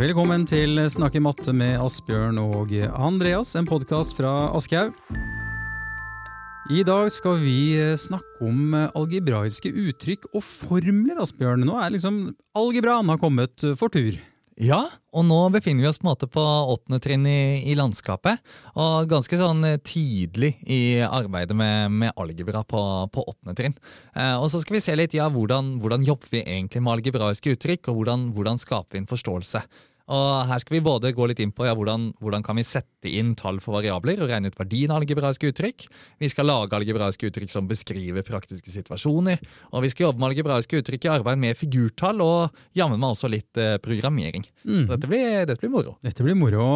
Velkommen til Snakke matte med Asbjørn og Andreas, en podkast fra Aschehoug. I dag skal vi snakke om algebraiske uttrykk og formler, Asbjørn. Nå er liksom algebraen har kommet for tur. Ja, og nå befinner vi oss på en måte på åttende trinn i, i, landskapet. Og ganske sånn tidlig i arbeidet med, med algebra på, på åttende trinn. Eh, og så skal vi se litt ja, hvordan, hvordan jobber vi egentlig med algebraiske uttrykk, og hvordan, hvordan skaper vi en forståelse. Og Her skal vi både gå litt inn på ja, hvordan, hvordan kan vi sette inn tall for variabler og regne ut verdien av algebraiske uttrykk. Vi skal lage algebraiske uttrykk som beskriver praktiske situasjoner. Og vi skal jobbe med algebraiske uttrykk i arbeid med figurtall og jammen meg også litt eh, programmering. Mm. Så dette blir, dette blir moro. Dette blir moro.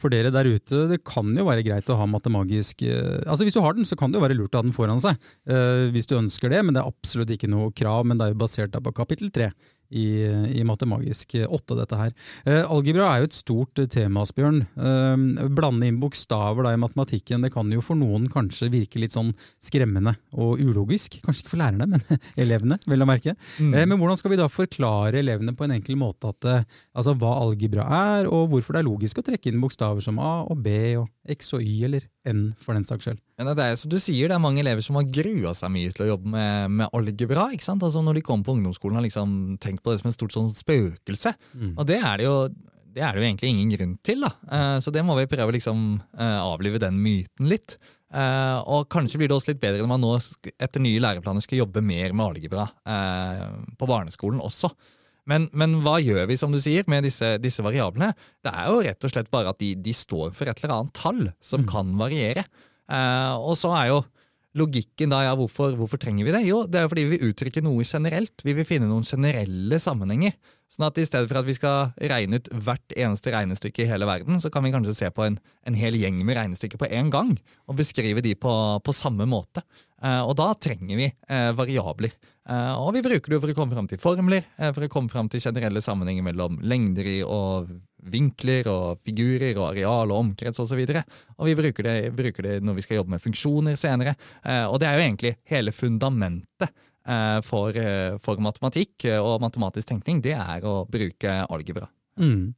For dere der ute, det kan jo være greit å ha matemagisk eh, Altså Hvis du har den, så kan det jo være lurt å ha den foran seg, eh, hvis du ønsker det. Men det er absolutt ikke noe krav, men det er jo basert på kapittel tre i, i Matemagisk 8, dette her. Eh, algebra er jo et stort tema, Asbjørn. Eh, blande inn bokstaver da, i matematikken det kan jo for noen kanskje virke litt sånn skremmende og ulogisk. Kanskje ikke for lærerne, men elevene, vel å merke. Mm. Eh, men hvordan skal vi da forklare elevene på en enkel måte at, eh, altså, hva algebra er, og hvorfor det er logisk å trekke inn bokstaver som A og B og X og Y, eller N for den saks skyld? Ja, det er som du sier, det er mange elever som har grua seg mye til å jobbe med, med algebra. ikke sant? Altså Når de kommer på ungdomsskolen har liksom tenkt på det som en stort sånn spøkelse. Mm. Og det er det jo det er det jo egentlig ingen grunn til. da. Uh, så det må vi prøve å liksom, uh, avlive den myten litt. Uh, og kanskje blir det også litt bedre når man nå etter nye læreplaner skal jobbe mer med algebra på barneskolen også. Men, men, hva gjør vi som du sier, med disse, disse, variablene? Det er jo rett og slett bare at de, de står for et eller annet tall som mm. kan variere. og så er jo logikken da, ja, hvorfor, hvorfor, trenger vi det? Jo, det er jo fordi vi vil uttrykke noe generelt. Vi vil finne noen generelle sammenhenger. Sånn at i stedet for at vi skal regne ut hvert eneste regnestykke i hele verden, så kan vi kanskje se på en, en hel gjeng med regnestykker på én gang, og beskrive de på, på samme måte. Eh, og da trenger vi eh, variabler. Eh, og vi bruker det for å komme fram til formler, eh, for å komme fram til generelle sammenhenger mellom lengder i og vinkler og figurer og areal og omkrets osv. Og, så og vi bruker det, bruker det, når vi skal jobbe med funksjoner senere. Eh, og det er jo egentlig hele fundamentet eh, for, eh, for matematikk og matematisk tenkning. Det er å bruke algebra. Mm.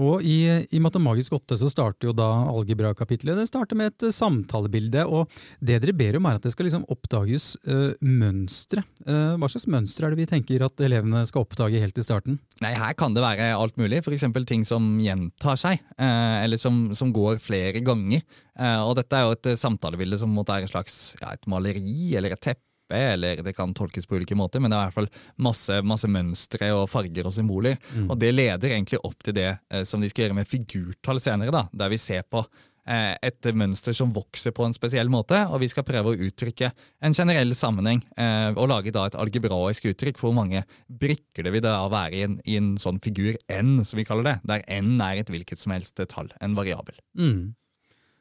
Og i, i Matemagisk 8 så starter jo da algebra-kapitlet. Det starter med et uh, samtalebilde, og det dere ber om er at det skal liksom oppdages uh, mønstre. Uh, hva slags mønstre er det vi tenker at elevene skal oppdage helt i starten? Nei, Her kan det være alt mulig, f.eks. ting som gjentar seg, uh, eller som, som, går flere ganger. og Dette er jo et samtalebilde som måtte være et slags ja, et maleri eller et teppe eller det kan tolkes på ulike måter, men det er i hvert fall masse, masse mønstre og farger og symboler. Mm. Og det leder egentlig opp til det eh, som de skal gjøre med figurtall senere, da, der vi ser på eh, et mønster som vokser på en spesiell måte, og vi skal prøve å uttrykke en generell sammenheng. Eh, og lage da et algebraisk uttrykk for hvor mange brikker det vil da være i en, i en, sånn figur N, som vi kaller det, der N er et hvilket som helst tall, en variabel. Mm.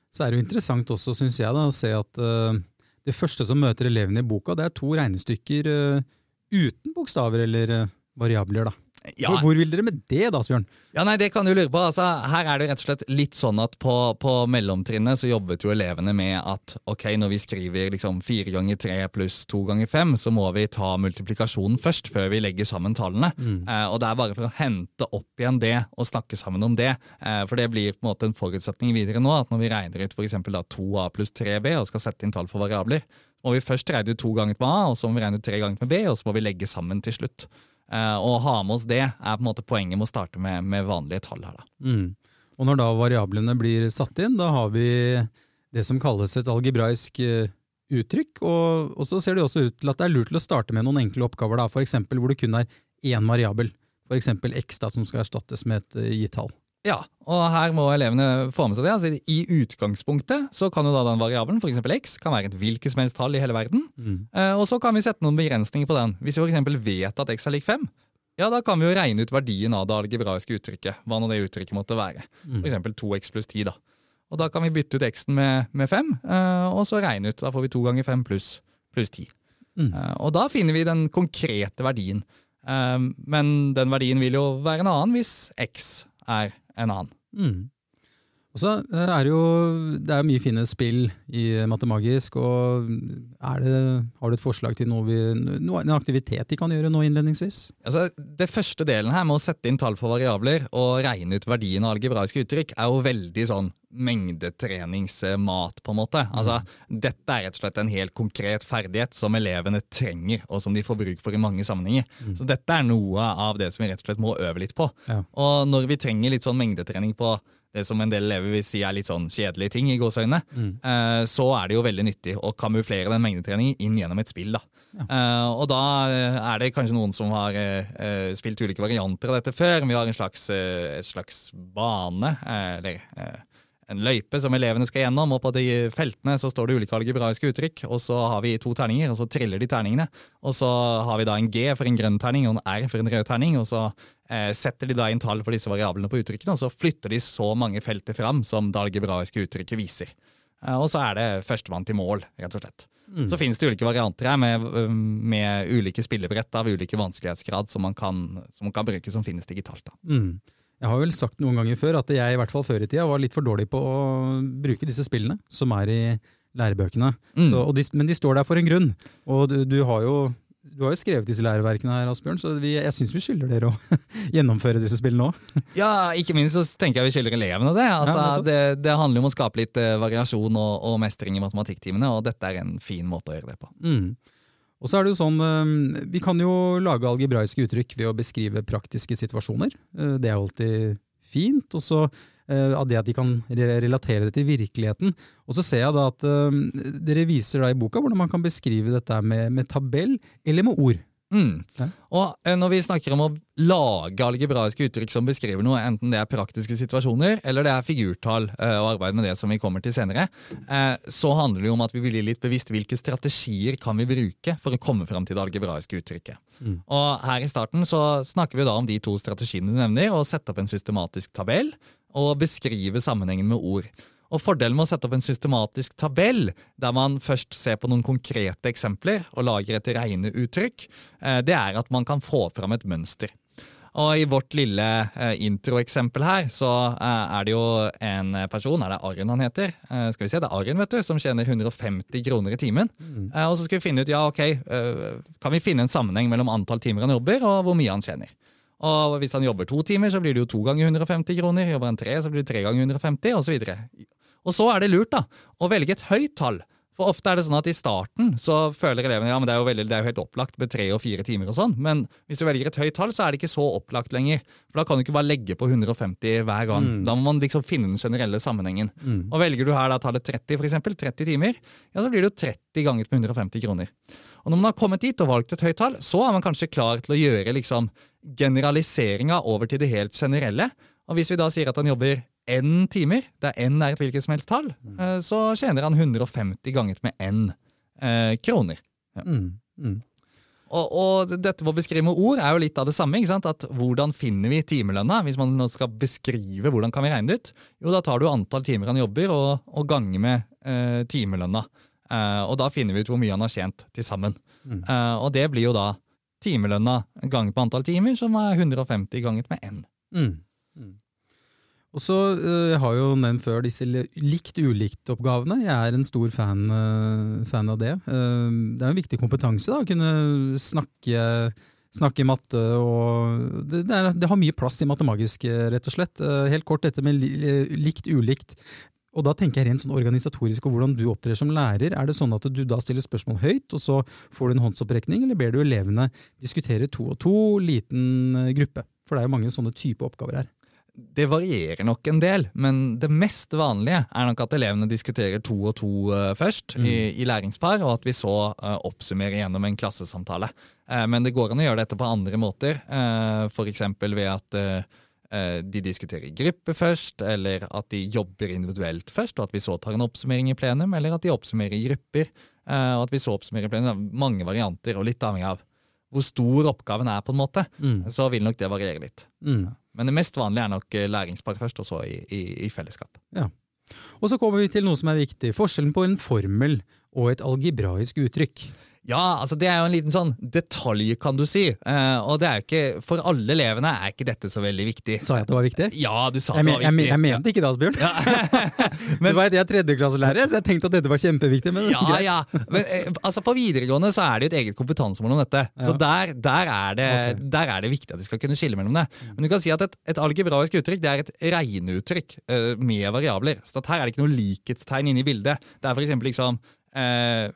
Så er det jo interessant også, syns jeg, da, å se at uh, det første som møter elevene i boka, det er to regnestykker uh, uten bokstaver eller uh, variabler. da. Ja. Hvor, hvor, vil dere med det, da, Asbjørn? Ja, nei, det kan du lure på. Altså, her er det rett og slett litt sånn at på, på mellomtrinnet så jobbet jo elevene med at ok, når vi skriver liksom fire ganger tre pluss to ganger fem, så må vi ta multiplikasjonen først, før vi legger sammen tallene. Mm. Eh, og det er bare for å hente opp igjen det og snakke sammen om det. Eh, for det blir på en måte en forutsetning videre nå, at når vi regner ut f.eks. 2a pluss 3b og skal sette inn tall for variabler, må vi først regne ut to ganger med a, og så må vi regne ut tre ganger med b, og så må vi legge sammen til slutt. Uh, og ha med oss det er på en måte poenget med å starte med, med vanlige tall. her. Mm. Og Når da variablene blir satt inn, da har vi det som kalles et algebraisk uh, uttrykk. Og, og, så ser det også ut til at det er lurt til å starte med noen enkle oppgaver, da, eksempel, hvor det kun er én variabel. F.eks. x, da, som skal erstattes med et gitt tall. Ja, og her må elevene få med seg det. Altså, I utgangspunktet så kan jo da den variabelen, f.eks. x, kan være et hvilket som helst tall i hele verden. Mm. Eh, og så kan vi sette noen begrensninger på den. Hvis vi f.eks. vet at x er lik 5, ja, da kan vi jo regne ut verdien av det algebraiske uttrykket. hva nå det uttrykket måtte være. Mm. F.eks. 2x pluss 10. da. Og da kan vi bytte ut x-en med, med 5, eh, og så regne ut. Da får vi 2 ganger 5 pluss plus 10. Mm. Eh, og da finner vi den konkrete verdien. Eh, men den verdien vil jo være en annen hvis x er en annen. Mm. Og så eh, er det jo det er mye fine spill i Matemagisk. og er det, Har du et forslag til noe vi, noe, en aktivitet de kan gjøre nå innledningsvis? Altså, det første delen her med å sette inn tall for variabler og regne ut verdien av algebraiske uttrykk, er jo veldig sånn mengdetreningsmat, på en måte. Altså, dette er rett og slett en helt konkret ferdighet som elevene trenger, og som de får bruk for i mange sammenhenger. Mm. Så dette er noe av det som vi rett og slett må øve litt på. Ja. Og når vi trenger litt sånn mengdetrening på det som en del elever vil si er litt sånn kjedelige ting, i gåseøynene, mm. eh, så er det jo veldig nyttig å kamuflere den mengdetreningen inn gjennom et spill. da. Ja. Eh, og da er det kanskje noen som har eh, spilt ulike varianter av dette før. Vi har en slags, et slags bane, eller en løype som elevene skal gjennom, og på de feltene så står det ulike algebraiske uttrykk. og Så har vi to terninger, og så triller de terningene. Og så har vi da en G for en grønn terning og en R for en rød terning. og så eh, setter de da inn tall for disse variablene på uttrykkene, og så flytter de så mange felter fram som det algebraiske uttrykket viser. Eh, og så er det førstemann til mål, rett og slett. Mm. Så finnes det ulike varianter her med, med ulike spillebrett av ulike vanskelighetsgrad som man kan, som man kan bruke som finnes digitalt. da. Mm. Jeg har vel sagt noen ganger før at jeg i hvert fall før i tida var litt for dårlig på å bruke disse spillene som er i lærebøkene. Mm. Så, de, men de står der for en grunn. Og du, du, har, jo, du har jo skrevet disse læreverkene her, Asbjørn, så vi, jeg syns vi skylder dere å gjennomføre disse spillene òg. ja, ikke minst så tenker jeg vi skylder elevene det. Altså, ja, det. det. handler om å skape litt uh, variasjon og, og, mestring i matematikktimene, og dette er en fin måte å gjøre det på. Mm. Og så er det jo sånn, eh, Vi kan jo lage algebraiske uttrykk ved å beskrive praktiske situasjoner. Eh, det er alltid fint. Og så eh, av det at de kan relatere det til virkeligheten. Og så ser jeg da at dere viser da i boka hvordan man kan beskrive dette med, med tabell eller med ord. Mm. Og eh, Når vi snakker om å lage algebraiske uttrykk som beskriver noe, enten det er praktiske situasjoner eller det er figurtall, eh, og arbeid med det som vi kommer til senere, eh, så handler det jo om at vi blir litt bevisst hvilke strategier kan vi bruke for å komme fram til det algebraiske uttrykket. Mm. Og Her i starten så snakker vi da om de to strategiene du nevner, å sette opp en systematisk tabell og beskrive sammenhengen med ord. Og Fordelen med å sette opp en systematisk tabell, der man først ser på noen konkrete eksempler og lager et regneuttrykk, uttrykk, det er at man kan få fram et mønster. Og I vårt lille eh, introeksempel her, så eh, er det jo en person, er det Arjen han heter? skal vi se, Det er Arjen vet du, som tjener 150 kroner i timen. Mm. og Så skal vi finne ut ja, ok, kan vi finne en sammenheng mellom antall timer han jobber og hvor mye han tjener. Og Hvis han jobber to timer, så blir det jo to ganger 150 kroner. Jobber han tre, så blir det tre ganger 150, osv. Og så er det lurt da, å velge et høyt tall. For ofte er det sånn at I starten så føler elevene ja, men det er jo, veldig, det er jo helt opplagt med tre og fire timer. og sånn, Men hvis du velger et høyt tall, så er det ikke så opplagt lenger. For Da kan du ikke bare legge på 150 hver gang. Mm. Da må man liksom finne den generelle sammenhengen. Mm. Og Velger du her da tallet 30, for eksempel, 30 timer, ja, så blir det jo 30 ganger på 150 kroner. Og Når man har kommet dit og valgt et høyt tall, så er man kanskje klar til å gjøre liksom generaliseringa over til det helt generelle. Og Hvis vi da sier at han jobber n timer, der n er et hvilket som helst tall, mm. Eh, så tjener han 150 ganget med n eh, kroner. Ja. Mm. Mm. Og, og, dette med å beskrive med ord er jo litt av det samme. ikke sant? At Hvordan finner vi timelønna? Hvis man skal beskrive hvordan kan vi regne det ut, jo da tar du antall timer han jobber og, og ganger med eh, timelønna. Eh, og da finner vi ut hvor mye han har tjent til sammen. Mm. Eh, og det blir jo da timelønna ganget på antall timer, som er 150 ganget med n. Mm. mm. Og så uh, Jeg har jo nevnt før disse likt-ulikt-oppgavene. Jeg er en stor fan, uh, fan av det. Uh, det er en viktig kompetanse da, å kunne snakke, snakke matte. og det, det, er, det, har mye plass i matemagisk, rett og slett. helt kort dette med likt-ulikt. Og da tenker jeg rent sånn organisatorisk og hvordan du opptrer som lærer. Er det sånn at du da stiller spørsmål høyt, og så får du en håndsopprekning, eller ber du elevene diskutere to og to, liten gruppe? For det er jo mange sånne type oppgaver her det varierer nok en del, men det mest vanlige er nok at elevene diskuterer to og to uh, først mm. i, i, læringspar, og at vi så uh, oppsummerer gjennom en klassesamtale. Uh, men det går an å gjøre dette på andre måter, uh, f.eks. ved at de diskuterer i gruppe først, eller at de jobber individuelt først, og at vi så tar en oppsummering i plenum, eller at de oppsummerer i grupper, og at vi så oppsummerer i plenum. Mange varianter, og litt avhengig av hvor stor oppgaven er, på en måte, mm. så vil nok det variere litt. Mm. Men det mest vanlige er nok eh, læringspar først, og så i, i, i, fellesskap. Ja. Og så kommer vi til noe som er viktig. Forskjellen på en formel og et algebraisk uttrykk. Ja, altså det er jo en liten sånn detalj, kan du si. Eh, og det er jo ikke, for alle elevene er ikke dette så veldig viktig. Sa jeg at det var viktig? Ja, du sa Jeg, det var jeg, men- viktig. jeg mente ikke det, Asbjørn. Men- du vet, Jeg er tredjeklasselærer, så jeg tenkte at dette var kjempeviktig. Men Ja, greit. ja. Men eh, altså på videregående så er det jo et eget kompetansemål om dette. Så der, der, er det, okay. der er det viktig at de skal kunne skille mellom det. Men du kan si at et, et algebraisk uttrykk det er et regneuttrykk eh, med variabler. Så her er det ikke noe likhetstegn inne i bildet. Det er for eksempel liksom eh,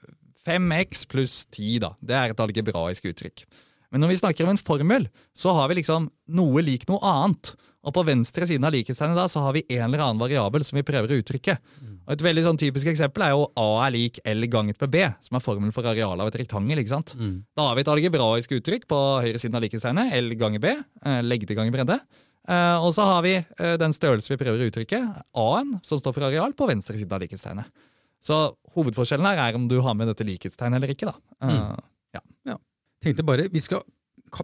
5x pluss 10, da. Det er et algebraisk uttrykk. Men når vi snakker om en formel, så har vi liksom noe lik noe annet. Og på venstre siden av likhetstegnet da, så har vi en eller annen variabel som vi prøver å uttrykke. Og Et veldig sånn typisk eksempel er jo A er lik L ganget med B, som er formelen for arealet av et rektangel. ikke sant? Da har vi et algebraisk uttrykk på høyre siden av likhetstegnet, L ganger B, eh, lengde ganger bredde. Eh, og så har vi eh, den størrelse vi prøver å uttrykke, A-en, som står for areal, på venstre siden av likhetstegnet. Så hovedforskjellen her er om du har med dette likhetstegnet eller ikke. da. Ja. Jeg Tenkte bare, Vi skal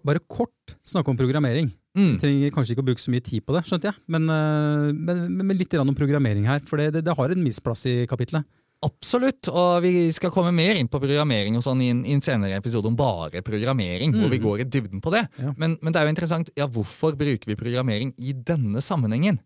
bare kort snakke om programmering. mm. Trenger kanskje ikke å bruke så mye tid på det, skjønte jeg. Men, men, men, men litt om programmering her, for det, det, det har en viss plass i kapitlet. Absolutt, og vi skal komme mer inn på programmering og sånn i en, i en senere episode om bare programmering, hvor vi går i dybden på det. Ja. Men, men det er jo interessant, ja, hvorfor bruker vi programmering i denne sammenhengen?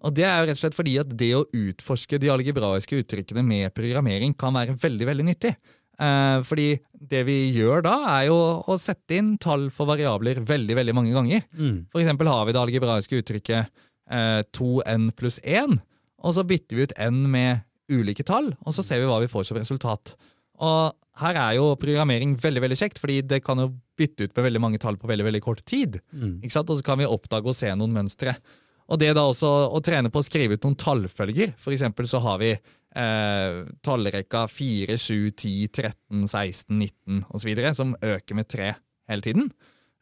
Og det er jo rett og slett fordi at det å utforske de algebraiske uttrykkene med programmering kan være veldig, veldig nyttig. Eh, fordi det vi gjør da, er jo å sette inn tall for variabler veldig, veldig mange ganger. Mm. For eksempel har vi det algebraiske uttrykket eh, 2n pluss 1, og så bytter vi ut n med ulike tall, og så ser vi hva vi får som resultat. Og her er jo programmering veldig veldig kjekt, fordi det kan jo bytte ut med veldig mange tall på veldig veldig kort tid. Mm. Ikke sant? Og så kan vi oppdage og se noen mønstre. Og det da også å trene på å skrive ut noen tallfølger. For eksempel så har vi eh, tallrekka 4, 7, 10, 13, 16, 19 osv. som øker med 3 hele tiden.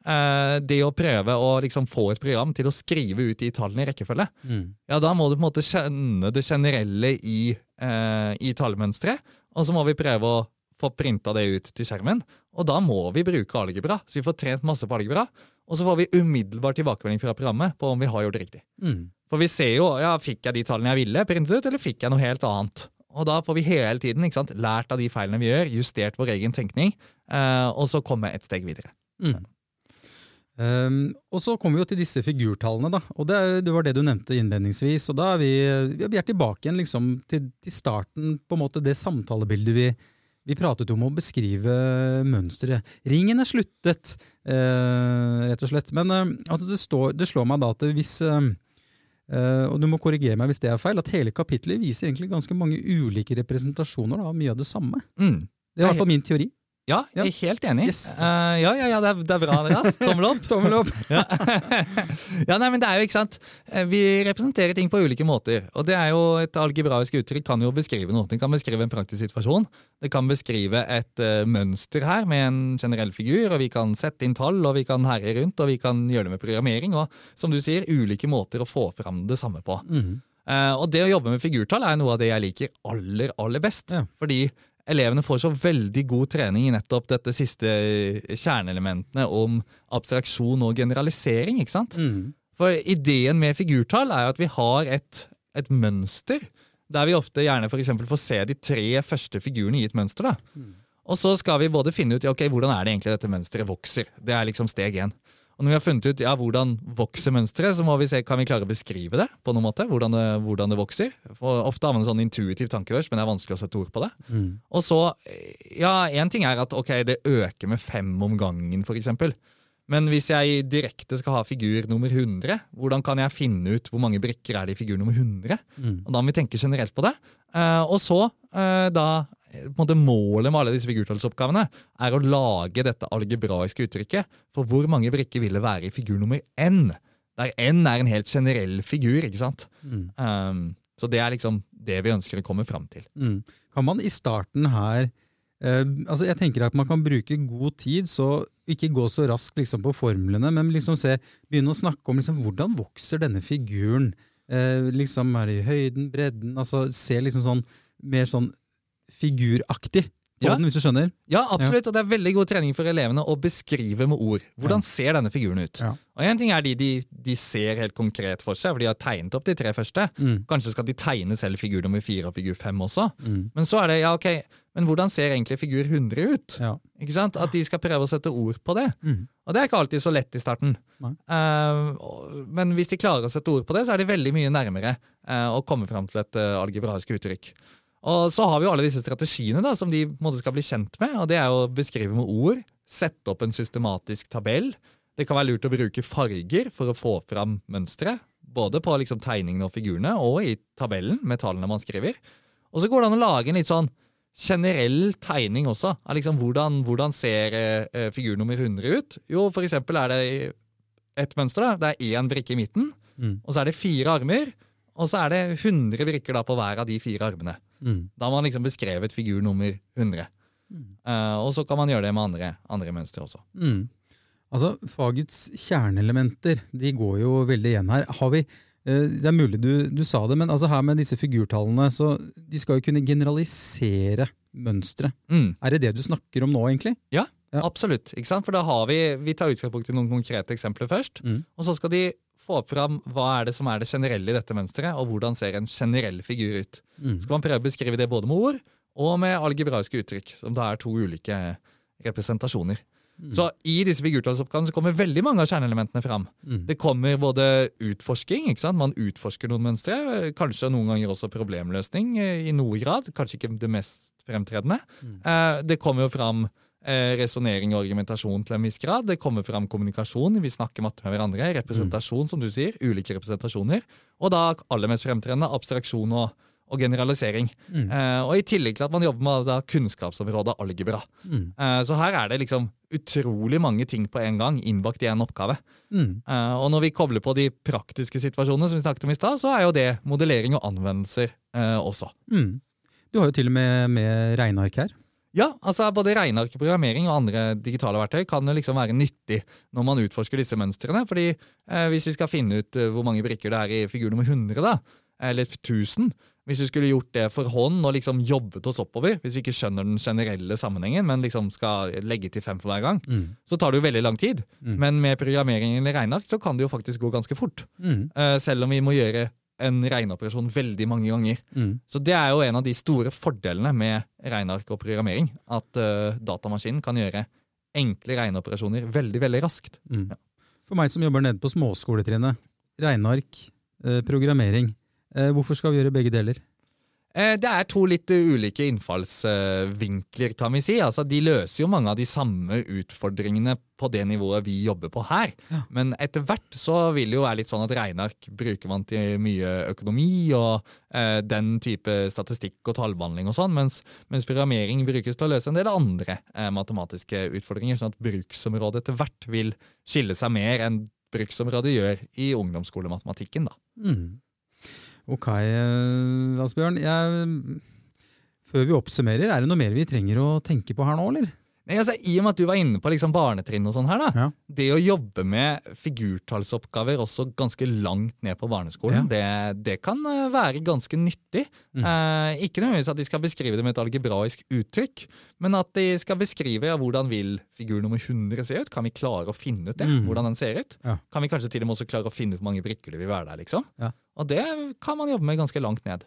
Eh, det å prøve å liksom få et program til å skrive ut de tallene i rekkefølge, Mm. ja, da må du på en måte kjenne det generelle i, eh, i tallmønsteret, og så må vi prøve å få printa det ut til skjermen. Og da må vi bruke algebra, så vi får trent masse på algebra. Og så får vi umiddelbar tilbakemelding fra programmet på om vi har gjort det riktig. Mm. For vi ser jo, ja, fikk jeg de tallene jeg ville printet ut, eller fikk jeg noe helt annet? Og da får vi hele tiden sant, lært av de feilene vi gjør, justert vår egen tenkning, eh, og så komme et steg videre. Mm. Um, og så kommer vi jo til disse figurtallene, da. Og det, det var det du nevnte innledningsvis. Og da er vi, vi er tilbake igjen liksom, til, til starten, på en måte det samtalebildet vi, vi pratet om å beskrive mønsteret. Ringen er sluttet, eh, rett og slett. Men eh, altså det, står, det slår meg da at hvis eh, og du må korrigere meg hvis det er feil, at hele kapitlet viser egentlig ganske mange ulike representasjoner av mye av det samme. Mm. Det er i hvert fall min teori. Ja, jeg er helt enig. Yes. Uh, ja, ja, ja, det er, det er bra, Andreas. Tommel opp. Tommel opp! ja. ja, nei, men det er jo ikke sant. Eh, Vi representerer ting på ulike måter. Og det er jo et algebraisk uttrykk kan jo beskrive noe. Det kan beskrive en praktisk situasjon. Det kan beskrive et uh, mønster her med en generell figur, og vi kan sette inn tall, og vi kan herje rundt, og vi kan gjøre det med programmering. Og som du sier, ulike måter å få fram det samme på. Mm. Uh, og det å jobbe med figurtall er noe av det jeg liker aller, aller best. Ja. Fordi elevene får så veldig god trening i nettopp dette siste eh, kjerneelementene om abstraksjon og generalisering. ikke sant? Mm. For ideen med figurtall er jo at vi har et, et mønster, der vi ofte gjerne for får se de tre første figurene i et mønster. da. Og så skal vi både finne ut ja, ok, hvordan er det egentlig dette mønsteret vokser. Det er liksom steg én. Og når vi har funnet ut ja, hvordan vokser mønsteret, så må vi se, kan vi klare å beskrive det på noen måte. Hvordan det, hvordan det vokser. For ofte har man en sånn intuitiv tankevers, men det er vanskelig å sette ord på det. Mm. Og så, ja, én ting er at ok, det øker med fem om gangen, eksempel. Men hvis jeg direkte skal ha figur nummer 100, hvordan kan jeg finne ut hvor mange brikker er det i figur nummer 100? Mm. Og da må vi tenke generelt på det. Eh, og så, eh, da måte Målet med alle disse figurtallsoppgavene er å lage dette algebraiske uttrykket for hvor mange brikker vil det være i figur nummer n. Der n er en helt generell figur. ikke sant? Mm. Um, så det er liksom det vi ønsker å komme fram til. Mm. Kan man i starten her Uh, altså Jeg tenker at man kan bruke god tid, så ikke gå så raskt liksom, på formlene, men liksom se, begynne å snakke om liksom, hvordan vokser denne figuren. Uh, liksom Er det i høyden, bredden? altså Se liksom sånn mer sånn figuraktig Ja. den, hvis du skjønner. Ja, absolutt, og det er veldig god trening for elevene å beskrive med ord. Hvordan ser denne figuren ut? Ja. Og en ting er de, de de ser helt konkret for seg, for de har tegnet opp de tre første. Mm. Kanskje skal de tegne selv figur nummer fire og figur fem også. Mm. Men så er det, ja ok, men hvordan ser egentlig figur 100 ut? Ja. Ikke sant? At de skal prøve å sette ord på det. Mm. Og det er ikke alltid så lett i starten. Eh, men hvis de klarer å sette ord på det, så er de veldig mye nærmere uh, å komme fram til et uh, algebraisk uttrykk. Og så har vi jo alle disse strategiene da, som de skal bli kjent med. og Det er jo å beskrive med ord, sette opp en systematisk tabell. Det kan være lurt å bruke farger for å få fram mønstre. Både på liksom tegningene og figurene, og i tabellen med tallene man skriver. Og så går det an å lage en litt sånn generell tegning også. Av liksom hvordan, hvordan ser eh, figur nummer 100 ut? Jo, for eksempel er det et mønster. da. Det er én brikke i midten, Mm. og så er det fire armer. Og så er det 100 brikker da på hver av de fire armene. Mm. Da har man liksom beskrevet figur nummer 100. Eh, og så kan man gjøre det med andre, andre mønstre også. Mm. Altså, Fagets kjerneelementer de går jo veldig igjen her. Har vi, uh, det er mulig du, du sa det, men altså her med disse figurtallene, så de skal jo kunne generalisere mønstre. Mm. Er det det du snakker om nå, egentlig? Ja, Ja. absolutt. For da har vi, vi tar utgangspunkt i noen konkrete eksempler først. Mm. Og så skal de få fram hva er det som er det generelle i dette mønsteret, og hvordan ser en generell figur ut. Mm. skal man prøve å beskrive det både med ord og med algebraiske uttrykk, som da er to ulike representasjoner. Så i disse figurtallsoppgavene så kommer veldig mange av kjerneelementene fram. Mm. Det kommer både utforsking, ikke sant? man utforsker noen mønstre, kanskje noen ganger også problemløsning eh, i noe grad, kanskje ikke det mest fremtredende. Eh, Det kommer jo fram eh, resonnering og argumentasjon til en viss grad. Det kommer fram kommunikasjon, vi snakker matte med hverandre. Representasjon, som du sier. Ulike representasjoner. Og da aller mest fremtredende abstraksjon og, og generalisering. Mm. Eh, og i tillegg til at man jobber med da, kunnskapsområdet algebra. Mm. Eh, så her er det liksom utrolig mange ting på en gang innbakt i en oppgave. Mm. Eh, og når vi kobler på de praktiske situasjonene, som vi snakket om i stad, så er jo det modellering og anvendelser eh, også. Mm. Du har jo til og med med regneark her. Ja, altså både regneark, programmering og andre digitale verktøy kan jo liksom være nyttig når man utforsker disse mønstrene. fordi eh, hvis vi skal finne ut eh, hvor mange brikker det er i figur nummer 100, da, eller 1000 Hvis vi skulle gjort det for hånd og liksom jobbet oss oppover, hvis vi ikke skjønner den generelle sammenhengen, men liksom skal legge til fem for hver gang, Mm. så tar det jo veldig lang tid. Mm. Men med programmering eller regneark så kan det jo faktisk gå ganske fort. Mm. Eh, selv om vi må gjøre en regneoperasjon veldig mange ganger. Mm. Så det er jo en av de store fordelene med regneark og programmering. At uh, datamaskinen kan gjøre enkle regneoperasjoner veldig, veldig raskt. Mm. Ja. For meg som jobber nede på småskoletrinnet, regneark, eh, programmering. Eh, hvorfor skal vi gjøre begge deler? Eh, Det er to litt eh, ulike innfallsvinkler, kan vi si. Altså, de løser jo mange av de samme utfordringene på det nivået vi jobber på her. Ja. Men etter hvert så vil det jo være litt sånn at regneark bruker man til mye økonomi og eh, den type statistikk og tallbehandling og sånn, mens, mens programmering brukes til å løse en del andre eh, matematiske utfordringer, sånn at bruksområdet etter hvert vil skille seg mer enn bruksområdet gjør i ungdomsskolematematikken. da. Mm. Ok, eh, Asbjørn. Jeg, før vi oppsummerer, er det noe mer vi trenger å tenke på her nå, eller? Nei, altså, I og med at du var inne på liksom barnetrinn og sånn her, da. Ja. Det å jobbe med figurtallsoppgaver også ganske langt ned på barneskolen, det, det kan eh, være ganske nyttig. Mm. Eh, ikke nødvendigvis at de skal beskrive det med et algebraisk uttrykk, men at de skal beskrive ja, hvordan vil figur nummer 100 se ut. Kan vi klare å finne ut det? Mm. Hvordan den ser ut? Ja. Kan vi kanskje til og med også klare å finne ut hvor mange brikker det vil være der? liksom? Ja. Og det kan man jobbe med ganske langt ned.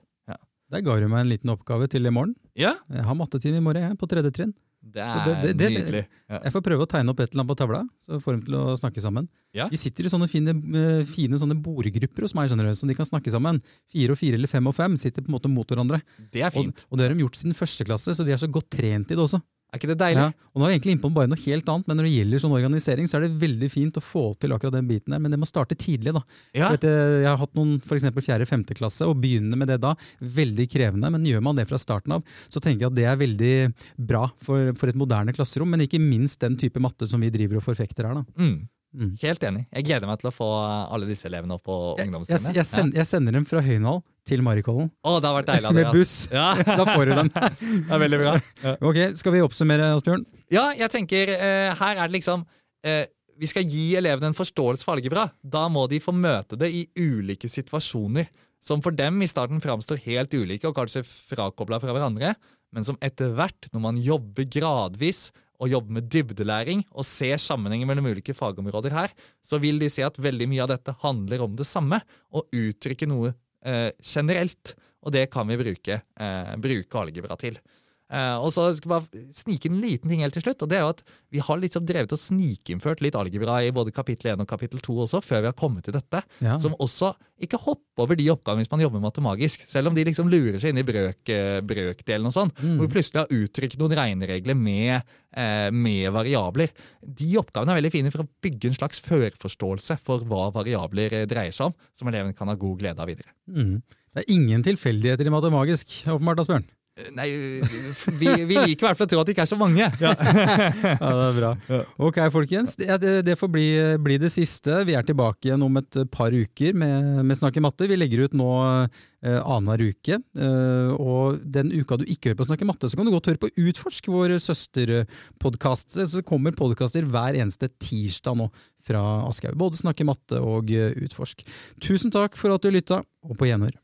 Der ga du meg en liten oppgave til i morgen. Ja, Jeg har mattetime i morgen, jeg, på tredje trinn. det er det- det- det- nydelig. Ja. Jeg får prøve å tegne opp et eller annet på tavla, så får dem til å snakke sammen. Ja. De sitter i sånne fine, eh, fine sånne bordgrupper hos meg, skjønner du, så de kan snakke sammen. Fire og fire eller fem og fem sitter på en måte mot hverandre. Det er Og, fint. og det har de gjort siden første klasse, så de er så godt trent i det også. Er ikke det deilig? Ja, og nå er jeg egentlig inne på bare noe helt annet, men når det gjelder sånn organisering, så er det veldig fint å få til akkurat den biten der, men det må starte tidlig. da. Ja. At, eh, jeg har hatt noen eksempel fjerde-femte klasse, og begynne med det da, veldig krevende, men gjør man det fra starten av, så tenker jeg at det er veldig bra for, for et moderne klasserom, men ikke minst den type matte som vi driver og forfekter her. da. Mm. Mm. Helt enig. Jeg gleder meg til å få alle disse elevene opp på Jeg, jeg, jeg, send, jeg sender dem fra Høynhall til Marikollen. Å, det har vært deilig, med buss. Ja. Da får du dem. det er veldig bra. Ja, Ok, Skal vi oppsummere, Asbjørn? ja jeg tenker eh, her er det liksom eh, Vi skal gi elevene en forståelse for algebra. Da må de få møte det i ulike situasjoner som for dem i starten framstår helt ulike og kanskje frakobla fra hverandre, men som etter hvert, når man jobber gradvis og jobber med dybdelæring og ser sammenhenger mellom ulike fagområder her, så vil de se at veldig mye av dette handler om det samme, og uttrykker noe eh, generelt. Og det kan vi bruke, eh, bruke algebra til. Uh, og så skal jeg bare snike en liten ting helt til slutt. og det er jo at Vi har liksom drevet og snikinnført litt algebra i både kapittel 1 og kapittel 2 også, før vi har kommet til dette. Ja. Som også ikke hopper over de oppgavene hvis man jobber matemagisk. Selv om de liksom lurer seg inn i brøk, eh, brøkdelen og sånn. Mm. Hvor vi plutselig har uttrykt noen regneregler med, uh, med, variabler. De oppgavene er veldig fine for å bygge en slags førforståelse for hva variabler dreier seg om, som eleven kan ha god glede av videre. Mm. Det er ingen tilfeldigheter i matemagisk, åpenbart, Asbjørn. Nei, vi, vi, liker i hvert fall å tro at det ikke er så mange. Ja, ja det er bra. Ok, folkens. Det, det får bli, bli, det siste. Vi er tilbake igjen om et par uker med, med i matte. Vi legger ut nå eh, annenhver uke. Eh, og den uka du ikke hører på Snakke matte, så kan du godt høre på Utforsk, vår søsterpodkast. Så kommer podkaster hver eneste tirsdag nå fra Aschehoug. Både Snakke matte og Utforsk. Tusen takk for at du lytta, og på gjenhør.